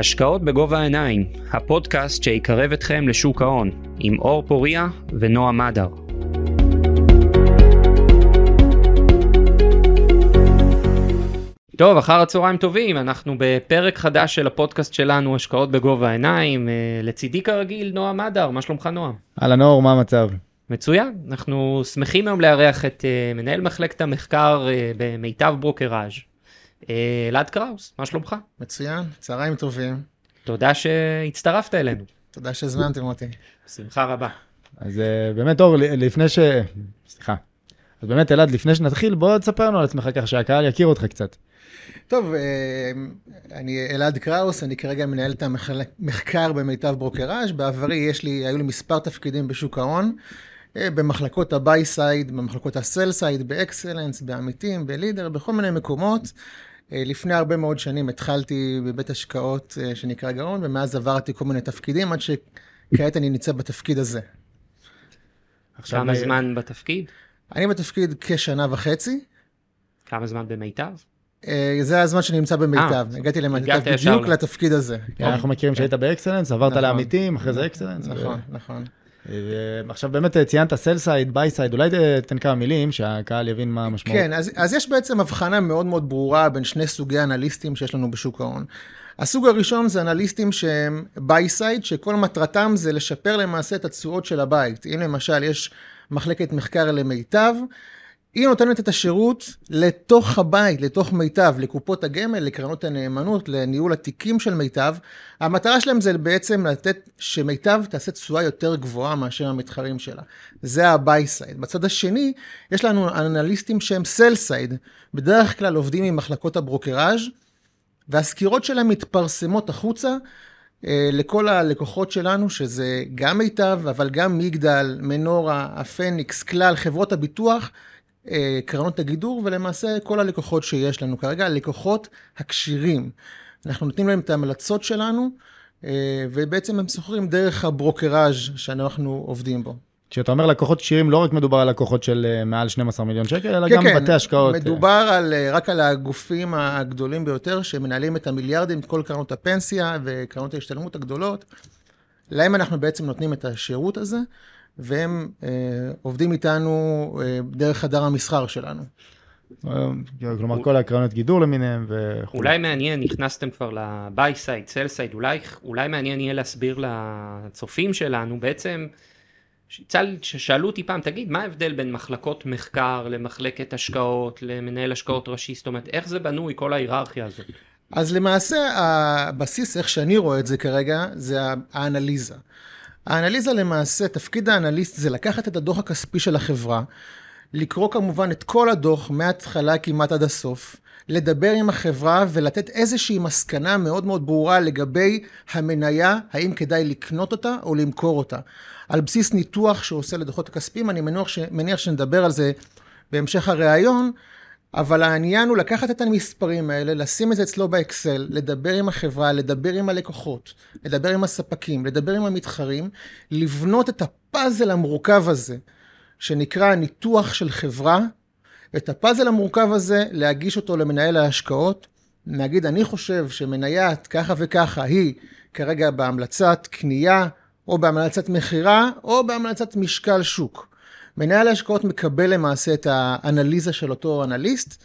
השקעות בגובה העיניים, הפודקאסט שיקרב אתכם לשוק ההון, עם אור פוריה ונועה מדר. טוב, אחר הצהריים טובים, אנחנו בפרק חדש של הפודקאסט שלנו, השקעות בגובה העיניים. אה, לצידי כרגיל, נועה מדר, מה שלומך נועה? אהלן אור, מה המצב? מצוין, אנחנו שמחים היום לארח את uh, מנהל מחלקת המחקר uh, במיטב ברוקראז', אלעד קראוס, מה שלומך? מצוין, צהריים טובים. תודה שהצטרפת אלינו. תודה שהזמנתם אותי. בשמחה רבה. אז אה, באמת אור, לפני ש... סליחה. אז באמת אלעד, לפני שנתחיל, בוא תספר לנו על עצמך ככה שהקהל יכיר אותך קצת. טוב, אני אלעד קראוס, אני כרגע מנהל את המחקר במיטב ברוקראז'. בעברי יש לי, היו לי מספר תפקידים בשוק ההון. אה, במחלקות ה-buy side, במחלקות ה-sell side, באקסלנס, בעמיתים, בלידר, בכל מיני מקומות. אה, לפני הרבה מאוד שנים התחלתי בבית השקעות אה, שנקרא גאון, ומאז עברתי כל מיני תפקידים, עד שכעת אני נמצא בתפקיד הזה. כמה זמן בתפקיד? אני בתפקיד כשנה וחצי. כמה זמן במיטב? זה הזמן שאני נמצא במיטב. הגעתי למיטב בדיוק לתפקיד הזה. אנחנו מכירים שהיית באקסלנס, עברת נכון. לעמיתים, אחרי זה אקסלנס. נכון, נכון. עכשיו באמת ציינת sell side, buy side, אולי תן כמה מילים שהקהל יבין מה המשמעות. כן, אז, אז יש בעצם הבחנה מאוד מאוד ברורה בין שני סוגי אנליסטים שיש לנו בשוק ההון. הסוג הראשון זה אנליסטים שהם buy side, שכל מטרתם זה לשפר למעשה את התשואות של הבית. אם למשל יש מחלקת מחקר למיטב, היא נותנת את השירות לתוך הבית, לתוך מיטב, לקופות הגמל, לקרנות הנאמנות, לניהול התיקים של מיטב. המטרה שלהם זה בעצם לתת שמיטב תעשה תשואה יותר גבוהה מאשר המתחרים שלה. זה ה-buy side. בצד השני, יש לנו אנליסטים שהם sell side. בדרך כלל עובדים עם מחלקות הברוקראז' והסקירות שלהם מתפרסמות החוצה. אה, לכל הלקוחות שלנו, שזה גם מיטב, אבל גם מגדל, מנורה, הפניקס, כלל, חברות הביטוח, קרנות הגידור, ולמעשה כל הלקוחות שיש לנו כרגע, הלקוחות הכשירים. אנחנו נותנים להם את ההמלצות שלנו, אה, ובעצם הם שוכרים דרך הברוקראז' שאנחנו עובדים בו. כשאתה אומר לקוחות כשירים, לא רק מדובר על לקוחות של אה, מעל 12 מיליון שקל, אלא כן, גם כן, בתי השקעות. מדובר על, רק על הגופים הגדולים ביותר, שמנהלים את המיליארדים, את כל קרנות הפנסיה וקרנות ההשתלמות הגדולות. להם אנחנו בעצם נותנים את השירות הזה. והם אה, עובדים איתנו אה, דרך חדר המסחר שלנו. כלומר, כל הקרנות גידור למיניהם וכו'. אולי מעניין, נכנסתם כבר ל-buy side, sell side, אולי, אולי מעניין יהיה להסביר לצופים שלנו, בעצם, ששאלו אותי פעם, תגיד, מה ההבדל בין מחלקות מחקר למחלקת השקעות, למנהל השקעות ראשי, זאת אומרת, איך זה בנוי, כל ההיררכיה הזאת? אז למעשה, הבסיס, איך שאני רואה את זה כרגע, זה האנליזה. האנליזה למעשה, תפקיד האנליסט זה לקחת את הדוח הכספי של החברה, לקרוא כמובן את כל הדוח מההתחלה כמעט עד הסוף, לדבר עם החברה ולתת איזושהי מסקנה מאוד מאוד ברורה לגבי המניה, האם כדאי לקנות אותה או למכור אותה. על בסיס ניתוח שהוא עושה לדוחות הכספיים, אני מניח, ש... מניח שנדבר על זה בהמשך הראיון, אבל העניין הוא לקחת את המספרים האלה, לשים את זה אצלו באקסל, לדבר עם החברה, לדבר עם הלקוחות, לדבר עם הספקים, לדבר עם המתחרים, לבנות את הפאזל המורכב הזה, שנקרא ניתוח של חברה, את הפאזל המורכב הזה, להגיש אותו למנהל ההשקעות, להגיד, אני חושב שמניית ככה וככה היא כרגע בהמלצת קנייה, או בהמלצת מכירה, או בהמלצת משקל שוק. מנהל ההשקעות מקבל למעשה את האנליזה של אותו אנליסט,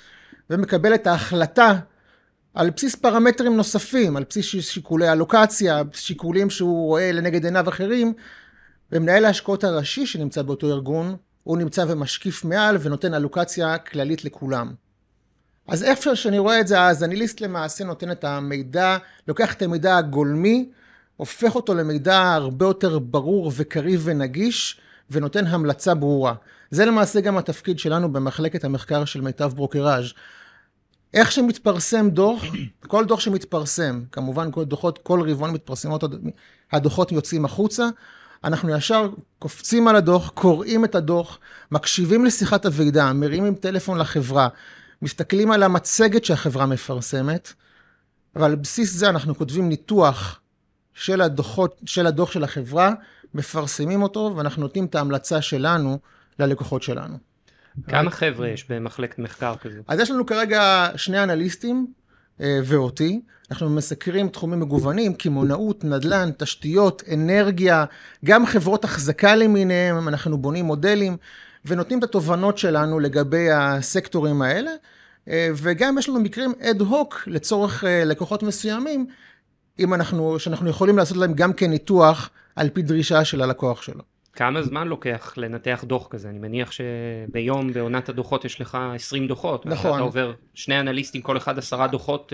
ומקבל את ההחלטה על בסיס פרמטרים נוספים, על בסיס שיקולי אלוקציה, שיקולים שהוא רואה לנגד עיניו אחרים, ומנהל ההשקעות הראשי שנמצא באותו ארגון, הוא נמצא ומשקיף מעל ונותן אלוקציה כללית לכולם. אז איפה שאני רואה את זה, אז אנליסט למעשה נותן את המידע, לוקח את המידע הגולמי, הופך אותו למידע הרבה יותר ברור וקריב ונגיש, ונותן המלצה ברורה. זה למעשה גם התפקיד שלנו במחלקת המחקר של מיטב ברוקראז'. איך שמתפרסם דוח, כל דוח שמתפרסם, כמובן כל דוחות, כל רבעון מתפרסמות, הדוחות יוצאים החוצה, אנחנו ישר קופצים על הדוח, קוראים את הדוח, מקשיבים לשיחת הוועידה, מרימים טלפון לחברה, מסתכלים על המצגת שהחברה מפרסמת, ועל בסיס זה אנחנו כותבים ניתוח של הדוחות, של הדוח של החברה, מפרסמים אותו, ואנחנו נותנים את ההמלצה שלנו ללקוחות שלנו. כמה חבר'ה יש במחלקת מחקר כזו? אז יש לנו כרגע שני אנליסטים, אה, ואותי. אנחנו מסקרים תחומים מגוונים, קמעונאות, נדל"ן, תשתיות, אנרגיה, גם חברות החזקה למיניהם, אנחנו בונים מודלים ונותנים את התובנות שלנו לגבי הסקטורים האלה, אה, וגם יש לנו מקרים אד הוק לצורך אה, לקוחות מסוימים, אם אנחנו, שאנחנו יכולים לעשות להם גם כן ניתוח על פי דרישה של הלקוח שלו. כמה זמן לוקח לנתח דוח כזה? אני מניח שביום בעונת הדוחות יש לך 20 דוחות. נכון. אתה עובר שני אנליסטים, כל אחד עשרה דוחות.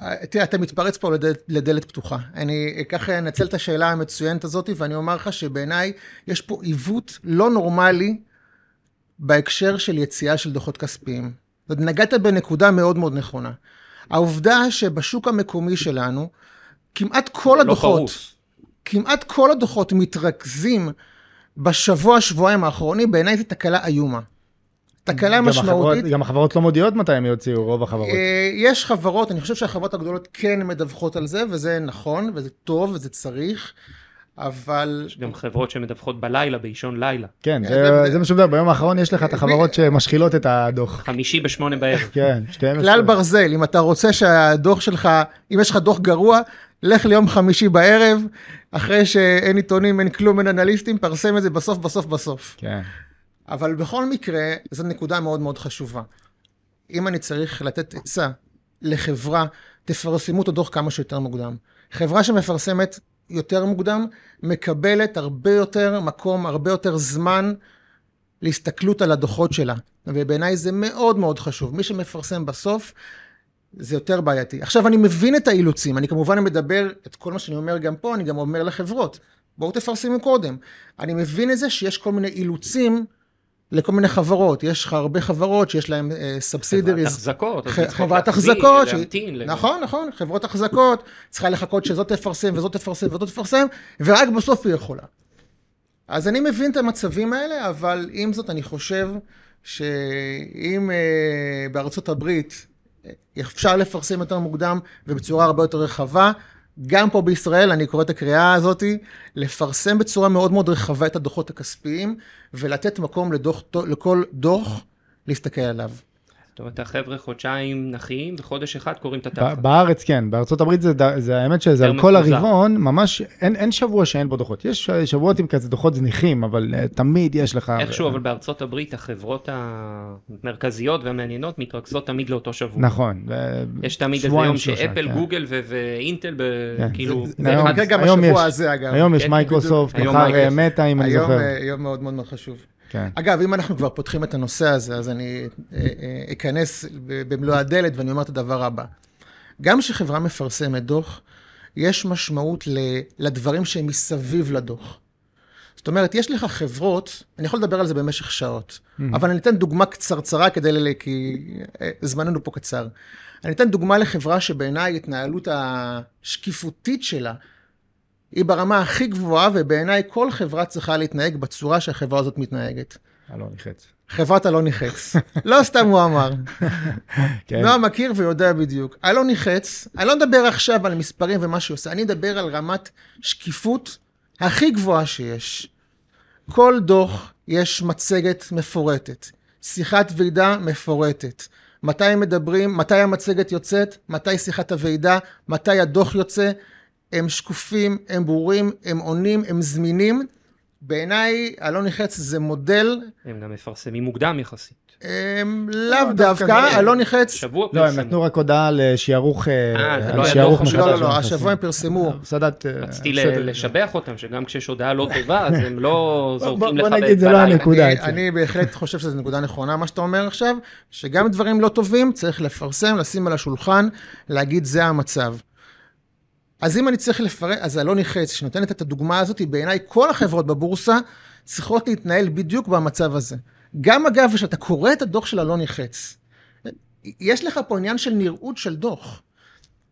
אה, תראה, אתה מתפרץ פה לדלת, לדלת פתוחה. אני ככה אנצל את השאלה המצוינת הזאת, ואני אומר לך שבעיניי יש פה עיוות לא נורמלי בהקשר של יציאה של דוחות כספיים. זאת נגעת בנקודה מאוד מאוד נכונה. העובדה שבשוק המקומי שלנו, כמעט כל לא הדוחות, פרוס. כמעט כל הדוחות מתרכזים בשבוע, שבועיים האחרונים, בעיניי זו תקלה איומה. תקלה גם משמעותית. החברות- גם החברות לא מודיעות מתי הם יוציאו, רוב החברות. אה, יש חברות, אני חושב שהחברות הגדולות כן מדווחות על זה, וזה נכון, וזה טוב, וזה צריך, אבל... יש גם חברות שמדווחות בלילה, באישון לילה. כן, אה, זה- זה- זה מה שמדבר, ביום האחרון יש לך את החברות שמשחילות את הדוח. חמישי בשמונה בערב. כן, 12. כלל ברזל, אם אתה רוצה שהדוח שלך, אם יש לך דוח גרוע, לך ליום חמישי בערב, אחרי שאין עיתונים, אין כלום, אין אנליסטים, פרסם את זה בסוף, בסוף, בסוף. כן. אבל בכל מקרה, זו נקודה מאוד מאוד חשובה. אם אני צריך לתת עצה לחברה, תפרסמו את הדוח כמה שיותר מוקדם. חברה שמפרסמת יותר מוקדם, מקבלת הרבה יותר מקום, הרבה יותר זמן להסתכלות על הדוחות שלה. ובעיניי זה מאוד מאוד חשוב. מי שמפרסם בסוף, זה יותר בעייתי. עכשיו, אני מבין את האילוצים, אני כמובן מדבר, את כל מה שאני אומר גם פה, אני גם אומר לחברות, בואו תפרסמו קודם. אני מבין את זה שיש כל מיני אילוצים לכל מיני חברות. יש לך הרבה חברות שיש להן חברת סאבסידריז. החזקות. אז ח- היא צריכה חברת החזקות, להמתין. נכון, נכון, חברות החזקות, צריכה לחכות שזאת תפרסם וזאת תפרסם וזאת תפרסם, ורק בסוף היא יכולה. אז אני מבין את המצבים האלה, אבל עם זאת אני חושב שאם אה, בארצות הברית אה, אפשר לפרסם יותר מוקדם ובצורה הרבה יותר רחבה, גם פה בישראל, אני קורא את הקריאה הזאת, לפרסם בצורה מאוד מאוד רחבה את הדוחות הכספיים, ולתת מקום לדוח, לכל דוח להסתכל עליו. זאת אומרת, החבר'ה חודשיים נחיים, וחודש אחד קוראים את התחת. בארץ כן, בארצות הברית זה, זה האמת שזה על כל. הרבעון, ממש אין, אין שבוע שאין בו דוחות. יש אה, שבועות עם כזה דוחות זניחים, אבל uh, תמיד יש לך... איכשהו, אבל בארצות הברית החברות המרכזיות והמעניינות מתרכזות תמיד לאותו שבוע. נכון. ו- יש תמיד איזה יום שאפל, כן. גוגל ו- ואינטל, ב- כן. כאילו, זה- זה היום- אחד- גם היום השבוע יש. הזה, אגב. היום יש כן, מייקרוסופט, בדיוק. מחר היום אה, מייקרוסופט. מטא, אם אני היום, זוכר. אה, יום מאוד מאוד מאוד חשוב. כן. אגב, אם אנחנו כבר פותחים את הנושא הזה, אז אני אה, אה, אכנס במלוא הדלת ואני אומר את הדבר הבא. גם כשחברה מפרסמת דוח, יש משמעות לדברים שהם מסביב לדוח. זאת אומרת, יש לך חברות, אני יכול לדבר על זה במשך שעות, אבל אני אתן דוגמה קצרצרה כדי, ל... כי אה, זמננו פה קצר. אני אתן דוגמה לחברה שבעיניי ההתנהלות השקיפותית שלה היא ברמה הכי גבוהה, ובעיניי כל חברה צריכה להתנהג בצורה שהחברה הזאת מתנהגת. אלון נחץ. חברת אלוני חץ. לא סתם הוא אמר. כן. נועה מכיר ויודע בדיוק. אלוני חץ, אני לא מדבר עכשיו על מספרים ומה שהיא עושה, אני מדבר על רמת שקיפות הכי גבוהה שיש. כל דוח יש מצגת מפורטת, שיחת ועידה מפורטת. מתי מדברים, מתי המצגת יוצאת, מתי שיחת הוועידה, מתי הדוח יוצא. הם שקופים, הם ברורים, הם עונים, הם זמינים. בעיניי, אלוני חץ זה מודל, הם גם מפרסמים מוקדם יחסית. הם לאו דווקא דווקא, זה- אלוני חץ, שבוע לא, הם פרסמו. נתנו רק הודעה לשערוך, אה, אה, לא היה דוח. לא, לא, לא, הנכסים. השבוע הם פרסמו. סאדאת, אה, רציתי. לשבח אותם, שגם כשיש הודעה לא טובה, אז הם לא בוא- זורקים בוא לך נגיד, זה לא. הנקודה. אני בהחלט חושב שזו נקודה נכונה, מה שאתה אומר עכשיו, שגם דברים לא טובים צריך לפרסם, לשים על השולחן, להגיד זה המצב. אז אם אני צריך לפרט, אז אלוני חץ, שנותנת את הדוגמה הזאת, בעיניי כל החברות בבורסה צריכות להתנהל בדיוק במצב הזה. גם אגב, כשאתה קורא את הדוח של אלוני חץ, יש לך פה עניין של נראות של דוח.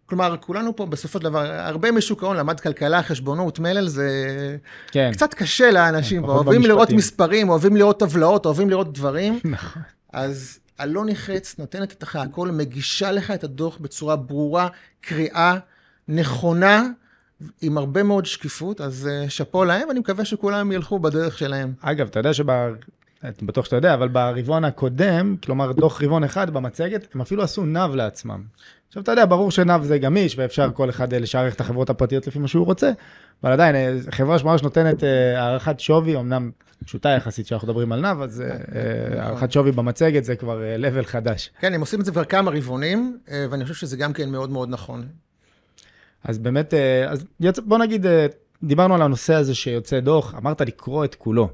כלומר, כולנו פה בסופו של דבר, הרבה משוק ההון למד כלכלה, חשבונות, מלל, זה כן. קצת קשה לאנשים, פחות אוהבים לראות במשפטים. מספרים, אוהבים לראות טבלאות, אוהבים לראות דברים. נכון. אז אלוני חץ נותנת לך הכל, מגישה לך את הדוח בצורה ברורה, קריאה, נכונה, עם הרבה מאוד שקיפות, אז אה, שאפו להם, ואני מקווה שכולם ילכו בדרך שלהם. אגב, אתה יודע אני בטוח שאתה יודע, אבל ברבעון הקודם, כלומר דוח רבעון אחד במצגת, הם אפילו עשו נב לעצמם. עכשיו, אתה יודע, ברור שנב זה גמיש, ואפשר כל אחד אה, לשערך את החברות הפרטיות לפי מה שהוא רוצה, אבל עדיין, אה, חברה שממש נותנת הערכת שווי, אמנם פשוטה יחסית שאנחנו מדברים על נב, אז הערכת שווי במצגת זה כבר level חדש. כן, הם עושים את זה כבר כמה רבעונים, ואני חושב שזה גם כן מאוד מאוד נכון. אז באמת, אה, אז יצ... בוא נגיד, אה, דיברנו על הנושא הזה שיוצא דוח, אמרת לקרוא את כולו.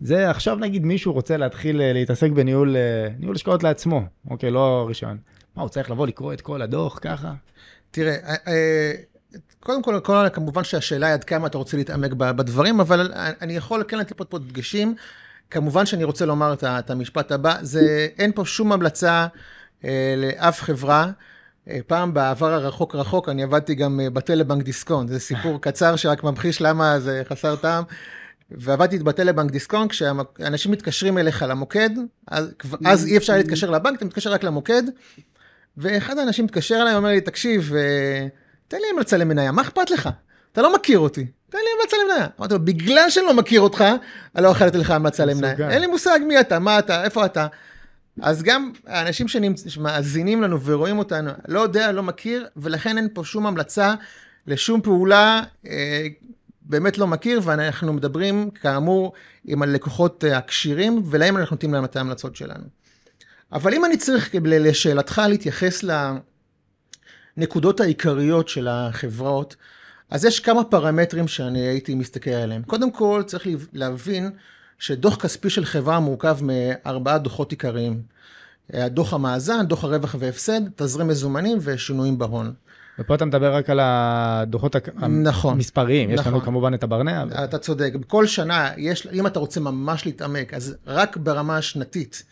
זה עכשיו נגיד מישהו רוצה להתחיל אה, להתעסק בניהול ניהול השקעות לעצמו, אוקיי, לא רישיון. מה, הוא צריך לבוא לקרוא את כל הדוח ככה? תראה, אה, אה, קודם כל, כל, כמובן שהשאלה היא עד כמה אתה רוצה להתעמק בדברים, אבל אני יכול כן לתת פה דגשים. כמובן שאני רוצה לומר את המשפט הבא, זה אין פה שום המלצה לאף חברה. אה, פעם בעבר הרחוק רחוק, אני עבדתי גם אה, בטלבנק דיסקונט, זה סיפור קצר שרק ממחיש למה זה חסר טעם. ועבדתי בטלבנק דיסקונט, כשאנשים מתקשרים אליך למוקד, אז, אז אי אפשר להתקשר לבנק, אתה מתקשר רק למוקד, ואחד האנשים מתקשר אליי, אומר לי, תקשיב, אה, תן לי המלצה למניה, מה אכפת לך? אתה לא מכיר אותי, תן לי המלצה למניה. אמרתי לו, בגלל שאני לא מכיר אותך, אני לא יכול לתת לך המלצה למניה. אין לי מושג מי אתה, מה אתה, איפה אתה. אז גם האנשים שמאזינים לנו ורואים אותנו, לא יודע, לא מכיר, ולכן אין פה שום המלצה לשום פעולה, אה, באמת לא מכיר, ואנחנו מדברים, כאמור, עם הלקוחות הכשירים, ולהם אנחנו נותנים להם את ההמלצות שלנו. אבל אם אני צריך, לשאלתך, להתייחס לנקודות העיקריות של החברות, אז יש כמה פרמטרים שאני הייתי מסתכל עליהם. קודם כל, צריך להבין שדוח כספי של חברה מורכב מארבעה דוחות עיקריים. דוח המאזן, דוח הרווח והפסד, תזרים מזומנים ושינויים בהון. ופה אתה מדבר רק על הדוחות נכון, המספריים, יש נכון. לנו כמובן את הברנע. אתה צודק, בכל שנה, יש, אם אתה רוצה ממש להתעמק, אז רק ברמה השנתית,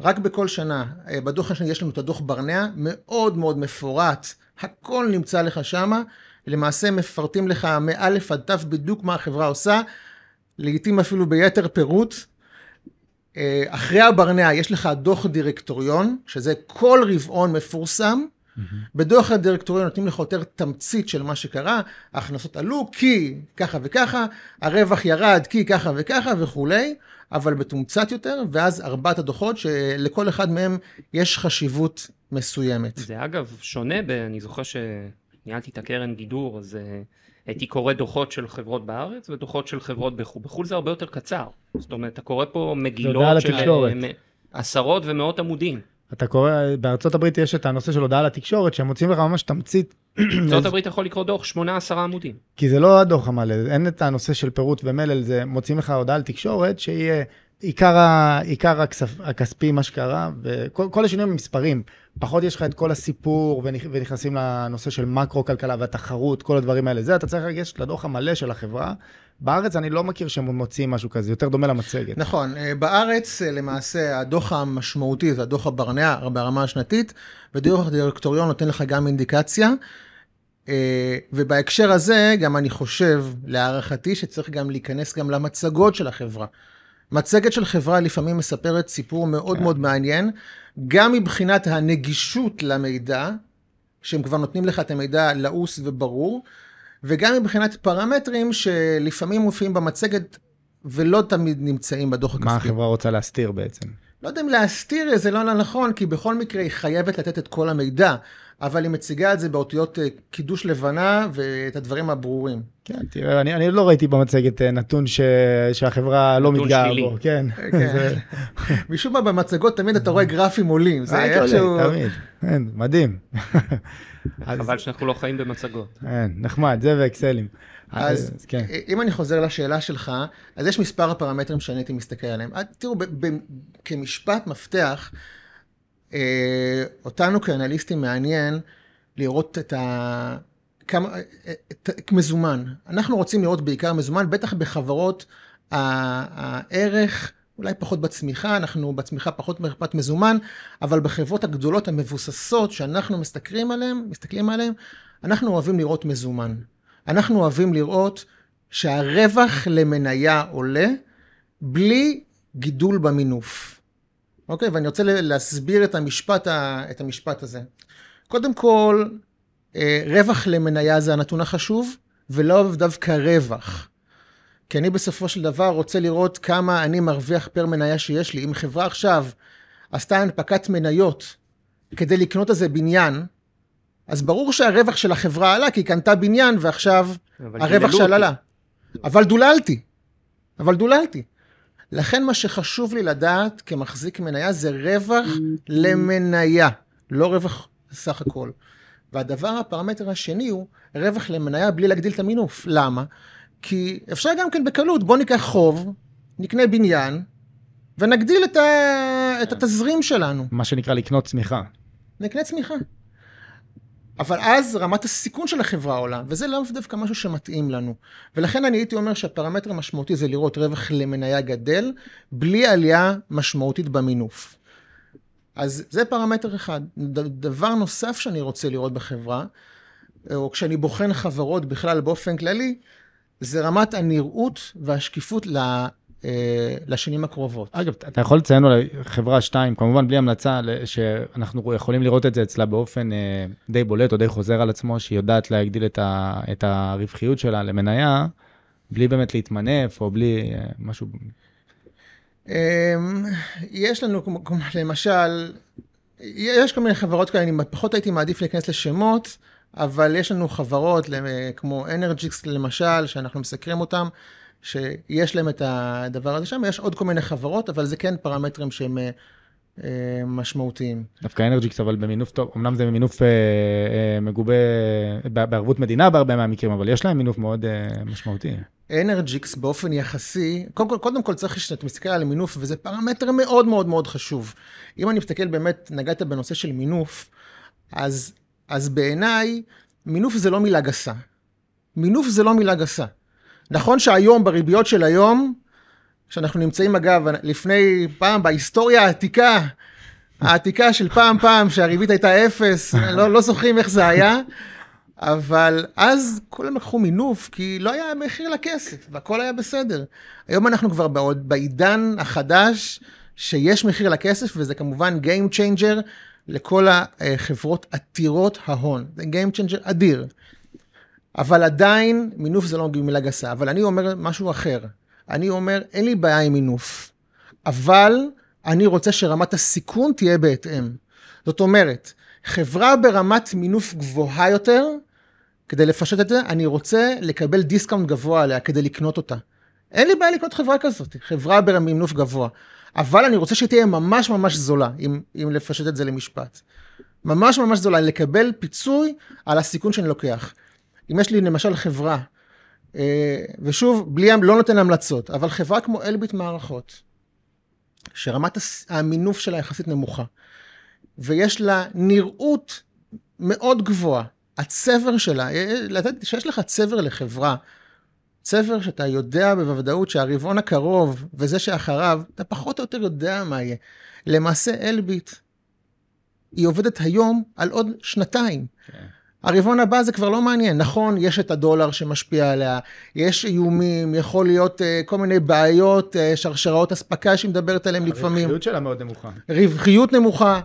רק בכל שנה, בדוח השני יש לנו את הדוח ברנע, מאוד מאוד מפורט, הכל נמצא לך שמה, למעשה מפרטים לך מאלף עד תו בדיוק מה החברה עושה, לעתים אפילו ביתר פירוט. אחרי הברנע יש לך דוח דירקטוריון, שזה כל רבעון מפורסם. Mm-hmm. בדוח הדירקטוריון נותנים לך יותר תמצית של מה שקרה, ההכנסות עלו כי ככה וככה, הרווח ירד כי ככה וככה וכולי, אבל בתומצת יותר, ואז ארבעת הדוחות שלכל אחד מהם יש חשיבות מסוימת. זה אגב שונה, ב, אני זוכר שניהלתי את הקרן גידור, אז הייתי קורא דוחות של חברות בארץ ודוחות של חברות בחו"ל. בחו"ל זה הרבה יותר קצר. זאת אומרת, אתה קורא פה מגילות של עשרות ומאות עמודים. אתה קורא, בארצות הברית יש את הנושא של הודעה לתקשורת, שהם מוצאים לך ממש תמצית. בארצות הברית יכול לקרוא דוח 8-10 עמודים. כי זה לא הדוח המלא, אין את הנושא של פירוט ומלל, זה מוצאים לך הודעה לתקשורת, שהיא עיקר, ה, עיקר הכספ, הכספי, מה שקרה, וכל השינויים הם מספרים. פחות יש לך את כל הסיפור, ונכנסים לנושא של מקרו-כלכלה והתחרות, כל הדברים האלה. זה, אתה צריך לגשת לדוח המלא של החברה. בארץ אני לא מכיר שהם מוציאים משהו כזה, יותר דומה למצגת. נכון, בארץ למעשה הדוח המשמעותי זה הדוח הברנע ברמה השנתית, ודוח הדירקטוריון נותן לך גם אינדיקציה. ובהקשר הזה, גם אני חושב, להערכתי, שצריך גם להיכנס גם למצגות של החברה. מצגת של חברה לפעמים מספרת סיפור מאוד מאוד מעניין, גם מבחינת הנגישות למידע, שהם כבר נותנים לך את המידע לעוס וברור, וגם מבחינת פרמטרים שלפעמים מופיעים במצגת ולא תמיד נמצאים בדוח הכספי. מה החברה רוצה להסתיר בעצם? לא יודע אם להסתיר זה לא נכון, כי בכל מקרה היא חייבת לתת את כל המידע, אבל היא מציגה את זה באותיות קידוש לבנה ואת הדברים הברורים. כן, תראה, אני, אני לא ראיתי במצגת נתון ש, שהחברה לא מתגאה בו. כן. כן. זה... משום מה במצגות תמיד אתה רואה גרפים עולים. זה איכשהו... תמיד, כן, מדהים. חבל שאנחנו לא חיים במצגות. כן, נחמד, זה ואקסלים. אז, אז כן. אם אני חוזר לשאלה שלך, אז יש מספר הפרמטרים שאני הייתי מסתכל עליהם. תראו, ב- ב- כמשפט מפתח, אה, אותנו כאנליסטים מעניין לראות את ה... כמה... את... מזומן. אנחנו רוצים לראות בעיקר מזומן, בטח בחברות הערך... אולי פחות בצמיחה, אנחנו בצמיחה פחות מרפאת מזומן, אבל בחברות הגדולות המבוססות שאנחנו מסתכלים עליהן, מסתכלים עליהן, אנחנו אוהבים לראות מזומן. אנחנו אוהבים לראות שהרווח למניה עולה בלי גידול במינוף. אוקיי? ואני רוצה להסביר את המשפט, את המשפט הזה. קודם כל, רווח למניה זה הנתון החשוב, ולא דווקא רווח. כי אני בסופו של דבר רוצה לראות כמה אני מרוויח פר מניה שיש לי. אם חברה עכשיו עשתה הנפקת מניות כדי לקנות איזה בניין, אז ברור שהרווח של החברה עלה, כי היא קנתה בניין ועכשיו הרווח שלה עלה. אבל דוללתי. אבל דוללתי. לכן מה שחשוב לי לדעת כמחזיק מניה זה רווח למניה, לא רווח סך הכל. והדבר, הפרמטר השני הוא רווח למניה בלי להגדיל את המינוף. למה? כי אפשר גם כן בקלות, בוא ניקח חוב, נקנה בניין, ונגדיל את, ה... את התזרים שלנו. מה שנקרא לקנות צמיחה. נקנה צמיחה. אבל אז רמת הסיכון של החברה עולה, וזה לאו דווקא משהו שמתאים לנו. ולכן אני הייתי אומר שהפרמטר המשמעותי זה לראות רווח למניה גדל, בלי עלייה משמעותית במינוף. אז זה פרמטר אחד. דבר נוסף שאני רוצה לראות בחברה, או כשאני בוחן חברות בכלל באופן כללי, זה רמת הנראות והשקיפות לשנים הקרובות. אגב, אתה יכול לציין אולי חברה 2, כמובן בלי המלצה, שאנחנו יכולים לראות את זה אצלה באופן אה, די בולט או די חוזר על עצמו, שהיא יודעת להגדיל את, ה, את הרווחיות שלה למניה, בלי באמת להתמנף או בלי אה, משהו... אמ, יש לנו, למשל, יש כל מיני חברות כאלה, אני פחות הייתי מעדיף להיכנס לשמות, אבל יש לנו חברות כמו אנרג'יקס למשל, שאנחנו מסקרים אותן. שיש להם את הדבר הזה שם, יש עוד כל מיני חברות, אבל זה כן פרמטרים שהם אה, אה, משמעותיים. דווקא אנרג'יקס, אבל במינוף טוב, אמנם זה מינוף אה, אה, מגובה בערבות מדינה בהרבה מהמקרים, אבל יש להם מינוף מאוד אה, משמעותי. אנרג'יקס באופן יחסי, קודם כל, קודם כל צריך שאתה מסתכל על מינוף, וזה פרמטר מאוד מאוד מאוד חשוב. אם אני מסתכל באמת, נגעת בנושא של מינוף, אז, אז בעיניי, מינוף זה לא מילה גסה. מינוף זה לא מילה גסה. נכון שהיום, בריביות של היום, שאנחנו נמצאים אגב, לפני פעם, בהיסטוריה העתיקה, העתיקה של פעם פעם, שהריבית הייתה אפס, לא, לא זוכרים איך זה היה, אבל אז כולם לקחו מינוף, כי לא היה מחיר לכסף, והכל היה בסדר. היום אנחנו כבר בעוד, בעידן החדש, שיש מחיר לכסף, וזה כמובן Game Changer לכל החברות עתירות ההון. זה Game Changer אדיר. אבל עדיין, מינוף זה לא מילה גסה, אבל אני אומר משהו אחר. אני אומר, אין לי בעיה עם מינוף, אבל אני רוצה שרמת הסיכון תהיה בהתאם. זאת אומרת, חברה ברמת מינוף גבוהה יותר, כדי לפשט את זה, אני רוצה לקבל דיסקאונט גבוה עליה כדי לקנות אותה. אין לי בעיה לקנות חברה כזאת, חברה במינוף גבוה. אבל אני רוצה שהיא תהיה ממש ממש זולה, אם, אם לפשט את זה למשפט. ממש ממש זולה, לקבל פיצוי על הסיכון שאני לוקח. אם יש לי למשל חברה, אה, ושוב, בלי, לא נותן המלצות, אבל חברה כמו אלביט מערכות, שרמת המינוף שלה יחסית נמוכה, ויש לה נראות מאוד גבוהה, הצבר שלה, שיש לך צבר לחברה, צבר שאתה יודע בוודאות שהרבעון הקרוב וזה שאחריו, אתה פחות או יותר יודע מה יהיה. למעשה אלביט, היא עובדת היום על עוד שנתיים. Okay. הרבעון הבא זה כבר לא מעניין. נכון, יש את הדולר שמשפיע עליה, יש איומים, יכול להיות uh, כל מיני בעיות, uh, שרשראות אספקה שהיא מדברת עליהן לפעמים. הרווחיות שלה מאוד נמוכה. רווחיות נמוכה.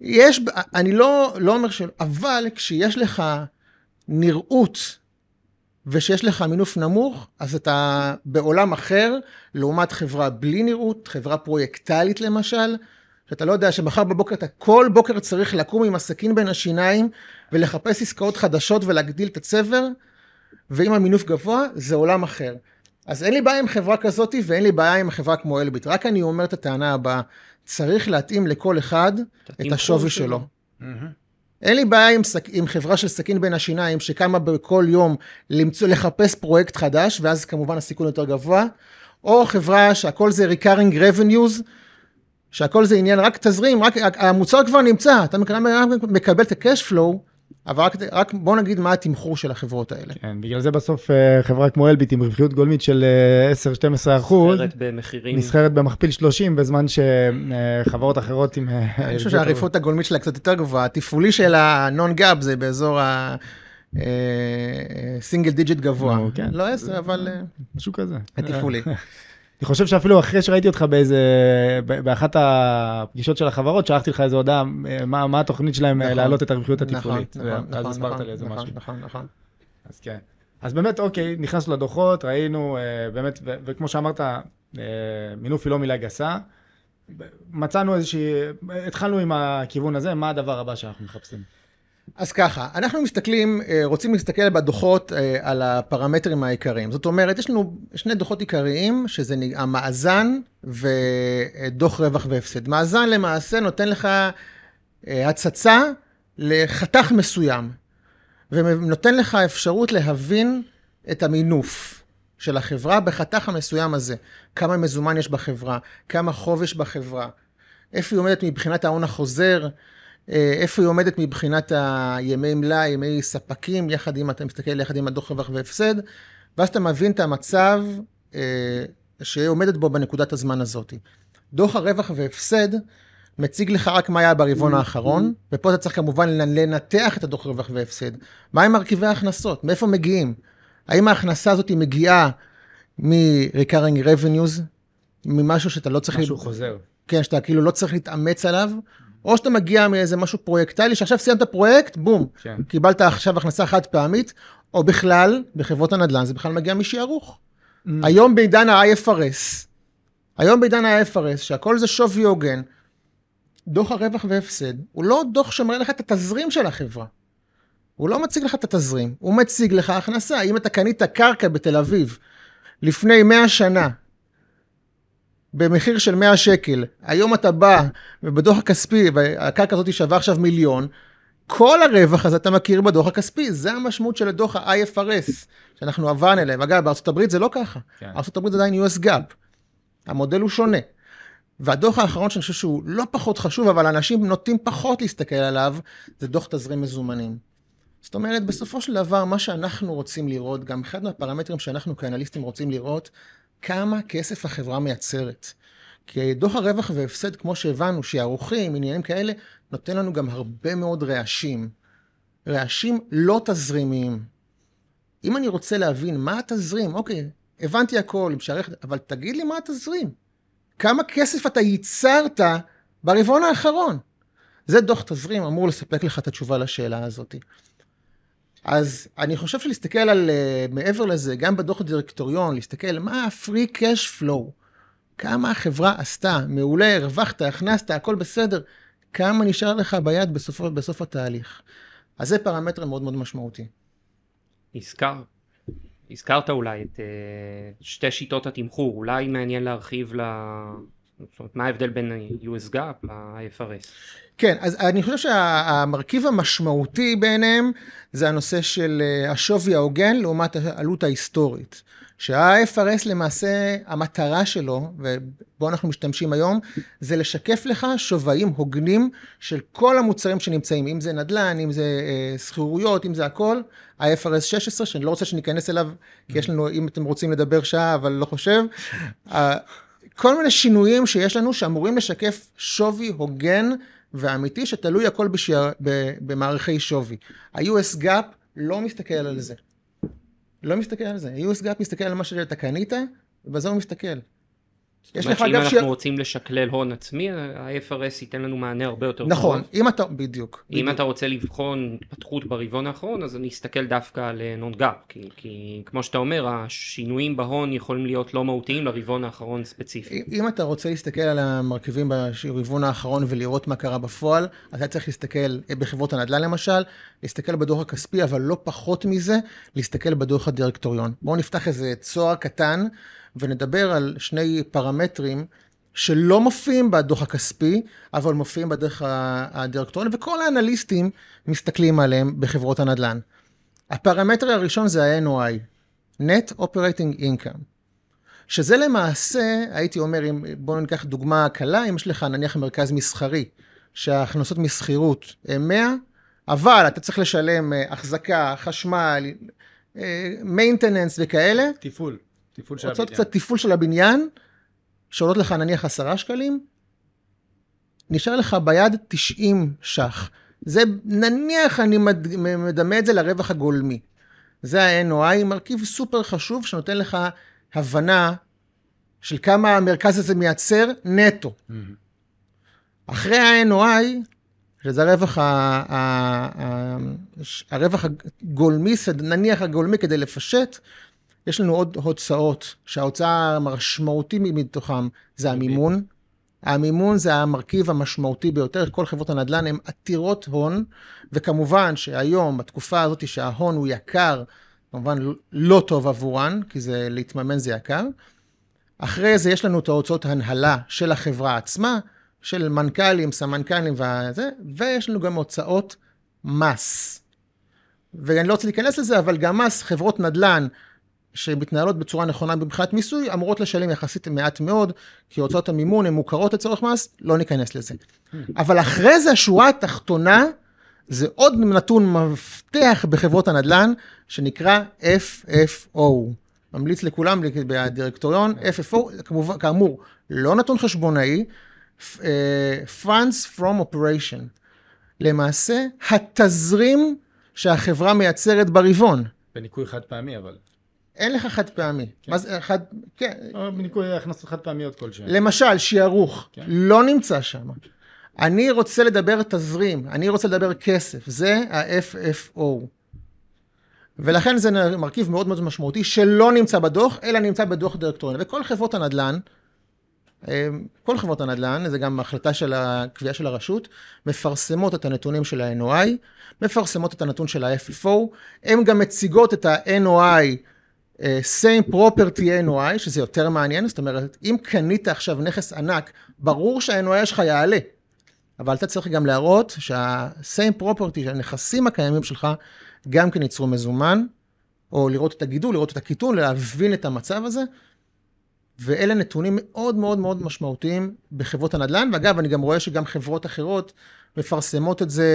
יש, אני לא, לא אומר שלא, אבל כשיש לך נראות ושיש לך מינוף נמוך, אז אתה בעולם אחר, לעומת חברה בלי נראות, חברה פרויקטלית למשל, שאתה לא יודע שמחר בבוקר אתה כל בוקר צריך לקום עם הסכין בין השיניים ולחפש עסקאות חדשות ולהגדיל את הצבר, ואם המינוף גבוה, זה עולם אחר. אז אין לי בעיה עם חברה כזאת ואין לי בעיה עם חברה כמו אלביט. רק אני אומר את הטענה הבאה, צריך להתאים לכל אחד את השווי שלו. Mm-hmm. אין לי בעיה עם, סק, עם חברה של סכין בין השיניים שקמה בכל יום למצוא, לחפש פרויקט חדש, ואז כמובן הסיכון יותר גבוה, או חברה שהכל זה recurring revenues, שהכל זה עניין רק תזרים, רק המוצר כבר נמצא, אתה מקבל את ה-cash flow, אבל רק, רק בוא נגיד מה התמחור של החברות האלה. כן, בגלל זה בסוף אה, חברה כמו אלביט עם רווחיות גולמית של 10-12 אה, אחוז, נסחרת במחירים, נסחרת במכפיל 30, בזמן שחברות אחרות עם... אה, אני חושב שהרווחיות הגולמית שלה קצת יותר גבוהה, התפעולי של ה non-GAAP זה באזור ה... single digit גבוה. כן. לא 10, אבל... משהו כזה. התפעולי. אני חושב שאפילו אחרי שראיתי אותך באיזה, באחת הפגישות של החברות, שלחתי לך איזו הודעה, מה, מה התוכנית שלהם נכון, להעלות את הרווחיות התפעולית. נכון, נכון, נכון, הסברת נכון, לי איזה נכון, משהו. נכון, נכון. אז כן. אז באמת, אוקיי, נכנסנו לדוחות, ראינו, אה, באמת, ו- וכמו שאמרת, אה, מינוף היא לא מילה גסה. מצאנו איזושהי, התחלנו עם הכיוון הזה, מה הדבר הבא שאנחנו מחפשים? אז ככה, אנחנו מסתכלים, אה, רוצים להסתכל בדוחות אה, על הפרמטרים העיקריים. זאת אומרת, יש לנו שני דוחות עיקריים, שזה המאזן ודוח רווח והפסד. מאזן למעשה נותן לך אה, הצצה לחתך מסוים, ונותן לך אפשרות להבין את המינוף של החברה בחתך המסוים הזה. כמה מזומן יש בחברה, כמה חוב יש בחברה, איפה היא עומדת מבחינת ההון החוזר, איפה היא עומדת מבחינת הימי מלאי, ימי ספקים, יחד עם, אתה מסתכל יחד עם הדוח רווח והפסד, ואז אתה מבין את המצב אה, שהיא עומדת בו בנקודת הזמן הזאת. דוח הרווח והפסד מציג לך רק מה היה ברבעון האחרון, ופה אתה צריך כמובן לנתח את הדוח רווח והפסד. מה עם מרכיבי ההכנסות? מאיפה מגיעים? האם ההכנסה הזאת מגיעה מ-recurring revenues, ממשהו שאתה לא צריך... משהו חוזר. כן, שאתה כאילו לא צריך להתאמץ עליו, או שאתה מגיע מאיזה משהו פרויקטלי, שעכשיו סיימת פרויקט, בום, כן. קיבלת עכשיו הכנסה חד פעמית, או בכלל, בחברות הנדל"ן זה בכלל מגיע משערוך. Mm. היום בעידן ה-IFRS, היום בעידן ה-IFRS, שהכל זה שווי הוגן, דוח הרווח והפסד, הוא לא דוח שמראה לך את התזרים של החברה. הוא לא מציג לך את התזרים, הוא מציג לך הכנסה. אם אתה קנית קרקע בתל אביב לפני 100 שנה, במחיר של 100 שקל, היום אתה בא ובדוח הכספי, והקרקע הזאת שווה עכשיו מיליון, כל הרווח הזה אתה מכיר בדוח הכספי, זה המשמעות של הדוח ה-IFRS, שאנחנו עברנו אליהם. אגב, הברית זה לא ככה. כן. הברית זה עדיין US GAAP. המודל הוא שונה. והדוח האחרון שאני חושב שהוא לא פחות חשוב, אבל אנשים נוטים פחות להסתכל עליו, זה דוח תזרים מזומנים. זאת אומרת, בסופו של דבר, מה שאנחנו רוצים לראות, גם אחד מהפרמטרים שאנחנו כאנליסטים רוצים לראות, כמה כסף החברה מייצרת. כי דוח הרווח והפסד, כמו שהבנו, שערוכים, עניינים כאלה, נותן לנו גם הרבה מאוד רעשים. רעשים לא תזרימיים. אם אני רוצה להבין מה התזרים, אוקיי, הבנתי הכל, עם שערך, אבל תגיד לי מה התזרים. כמה כסף אתה ייצרת ברבעון האחרון? זה דוח תזרים אמור לספק לך את התשובה לשאלה הזאת. אז אני חושב שלהסתכל על, uh, מעבר לזה, גם בדוח הדירקטוריון, להסתכל מה ה-free cash flow, כמה החברה עשתה, מעולה, הרווחת, הכנסת, הכל בסדר, כמה נשאר לך ביד בסוף, בסוף התהליך. אז זה פרמטר מאוד מאוד משמעותי. הזכר, הזכרת אולי את uh, שתי שיטות התמחור, אולי מעניין להרחיב ל... זאת אומרת, מה ההבדל בין ה-US GAAP ל-IFRS? כן, אז אני חושב שהמרכיב המשמעותי ביניהם זה הנושא של אה, השווי ההוגן לעומת העלות ההיסטורית. שה-IFRS למעשה, המטרה שלו, ובו אנחנו משתמשים היום, זה לשקף לך שווים הוגנים של כל המוצרים שנמצאים, אם זה נדל"ן, אם זה אה, שכירויות, אם זה הכל, ה-IFRS 16, שאני לא רוצה שניכנס אליו, כי יש לנו, אם אתם רוצים לדבר שעה, אבל לא חושב. כל מיני שינויים שיש לנו שאמורים לשקף שווי הוגן ואמיתי, שתלוי הכל בשיר, במערכי שווי. ה-US GAAP לא מסתכל על זה. לא מסתכל על זה. ה-US GAAP מסתכל על מה שאתה קנית, ובזה הוא מסתכל. יש לך אגב... אם אנחנו רוצים לשקלל הון עצמי, ה-IFRS ייתן לנו מענה הרבה יותר טוב. נכון, אם אתה, בדיוק. אם אתה רוצה לבחון התפתחות ברבעון האחרון, אז אני אסתכל דווקא על non-GAAP, כי, כי כמו שאתה אומר, השינויים בהון יכולים להיות לא מהותיים לרבעון האחרון ספציפי. אם אתה רוצה להסתכל על המרכיבים ברבעון האחרון ולראות מה קרה בפועל, אתה צריך להסתכל בחברות הנדל"ן למשל, להסתכל בדוח הכספי, אבל לא פחות מזה, להסתכל בדוח הדירקטוריון. בואו נפתח איזה צוהר קטן. ונדבר על שני פרמטרים שלא מופיעים בדוח הכספי, אבל מופיעים בדרך הדירקטוריון, וכל האנליסטים מסתכלים עליהם בחברות הנדל"ן. הפרמטר הראשון זה ה-NOI, Net Operating Income, שזה למעשה, הייתי אומר, אם, בואו ניקח דוגמה קלה, אם יש לך נניח מרכז מסחרי, שההכנסות משכירות הן 100, אבל אתה צריך לשלם החזקה, חשמל, מיינטננס וכאלה. תפעול. תפעול של הבניין. קצת תפעול של הבניין, שעולות לך נניח עשרה שקלים, נשאר לך ביד 90 ש"ח. זה, נניח אני מדמה את זה לרווח הגולמי. זה ה-NOI, מרכיב סופר חשוב שנותן לך הבנה של כמה המרכז הזה מייצר נטו. Mm-hmm. אחרי ה-NOI, שזה הרווח, ה, ה, ה, הרווח הגולמי, נניח הגולמי כדי לפשט, יש לנו עוד הוצאות, שההוצאה המשמעותית מתוכם זה המימון. המימון זה המרכיב המשמעותי ביותר, כל חברות הנדל"ן הן עתירות הון, וכמובן שהיום, בתקופה הזאת שההון הוא יקר, כמובן לא טוב עבורן, כי זה, להתממן זה יקר. אחרי זה יש לנו את ההוצאות הנהלה של החברה עצמה, של מנכ"לים, סמנכ"לים וזה, ויש לנו גם הוצאות מס. ואני לא רוצה להיכנס לזה, אבל גם מס, חברות נדל"ן שמתנהלות בצורה נכונה מבחינת מיסוי, אמורות לשלם יחסית מעט מאוד, כי הוצאות המימון הן מוכרות לצורך מס, לא ניכנס לזה. אבל אחרי זה, השורה התחתונה, זה עוד נתון מפתח בחברות הנדל"ן, שנקרא FFO. ממליץ לכולם בדירקטוריון, FFO, כמובן, כאמור, לא נתון חשבונאי, אה, Funds from Operation. למעשה, התזרים שהחברה מייצרת ברבעון. בניכוי חד פעמי, אבל. אין לך חד פעמי. כן. מה זה חד... כן. או בניכוי הכנסות חד פעמיות כלשהן. למשל, שיערוך, כן. לא נמצא שם. אני רוצה לדבר תזרים, אני רוצה לדבר כסף, זה ה-FFO. ולכן זה מרכיב מאוד מאוד משמעותי שלא נמצא בדוח, אלא נמצא בדוח דירקטוריון. וכל חברות הנדל"ן, כל חברות הנדל"ן, זה גם החלטה של הקביעה של הרשות, מפרסמות את הנתונים של ה-NOI, מפרסמות את הנתון של ה-FFO, הן גם מציגות את ה-NOI, אה, same property NOI, שזה יותר מעניין, זאת אומרת, אם קנית עכשיו נכס ענק, ברור שה-NOI שלך יעלה, אבל אתה צריך גם להראות שה-same property, שהנכסים הקיימים שלך, גם כן ייצרו מזומן, או לראות את הגידול, לראות את הקיטון, להבין את המצב הזה. ואלה נתונים מאוד מאוד מאוד משמעותיים בחברות הנדל"ן, ואגב, אני גם רואה שגם חברות אחרות מפרסמות את זה,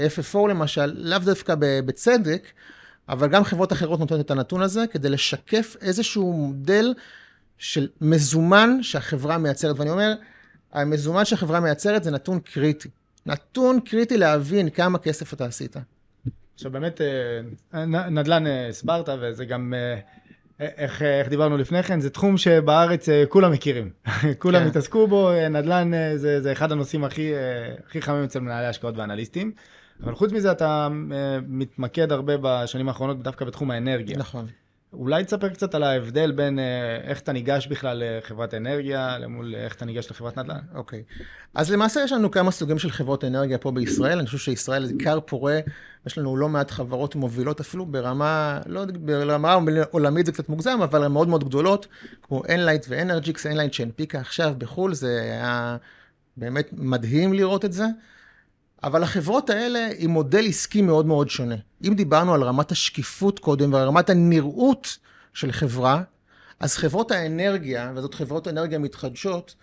אה, FFO למשל, לאו דווקא בצדק, אבל גם חברות אחרות נותנות את הנתון הזה כדי לשקף איזשהו מודל של מזומן שהחברה מייצרת. ואני אומר, המזומן שהחברה מייצרת זה נתון קריטי. נתון קריטי להבין כמה כסף אתה עשית. עכשיו באמת, אה, נדל"ן אה, הסברת, וזה גם, אה, איך, איך דיברנו לפני כן, זה תחום שבארץ כולם מכירים. כולם כן. התעסקו בו, נדל"ן זה, זה אחד הנושאים הכי, הכי חמים אצל מנהלי השקעות ואנליסטים. אבל חוץ מזה אתה מתמקד הרבה בשנים האחרונות דווקא בתחום האנרגיה. נכון. אולי תספר קצת על ההבדל בין אה, איך אתה ניגש בכלל לחברת אנרגיה, למול איך אתה ניגש לחברת נדל"ן. אוקיי. Okay. אז למעשה יש לנו כמה סוגים של חברות אנרגיה פה בישראל. אני חושב שישראל זה כר פורה, יש לנו לא מעט חברות מובילות אפילו ברמה, לא ברמה עולמית זה קצת מוגזם, אבל הן מאוד מאוד גדולות, כמו Enlight ו-Energix, Enlight שהנפיקה עכשיו בחו"ל, זה היה באמת מדהים לראות את זה. אבל החברות האלה עם מודל עסקי מאוד מאוד שונה. אם דיברנו על רמת השקיפות קודם ועל רמת הנראות של חברה, אז חברות האנרגיה, וזאת חברות אנרגיה מתחדשות,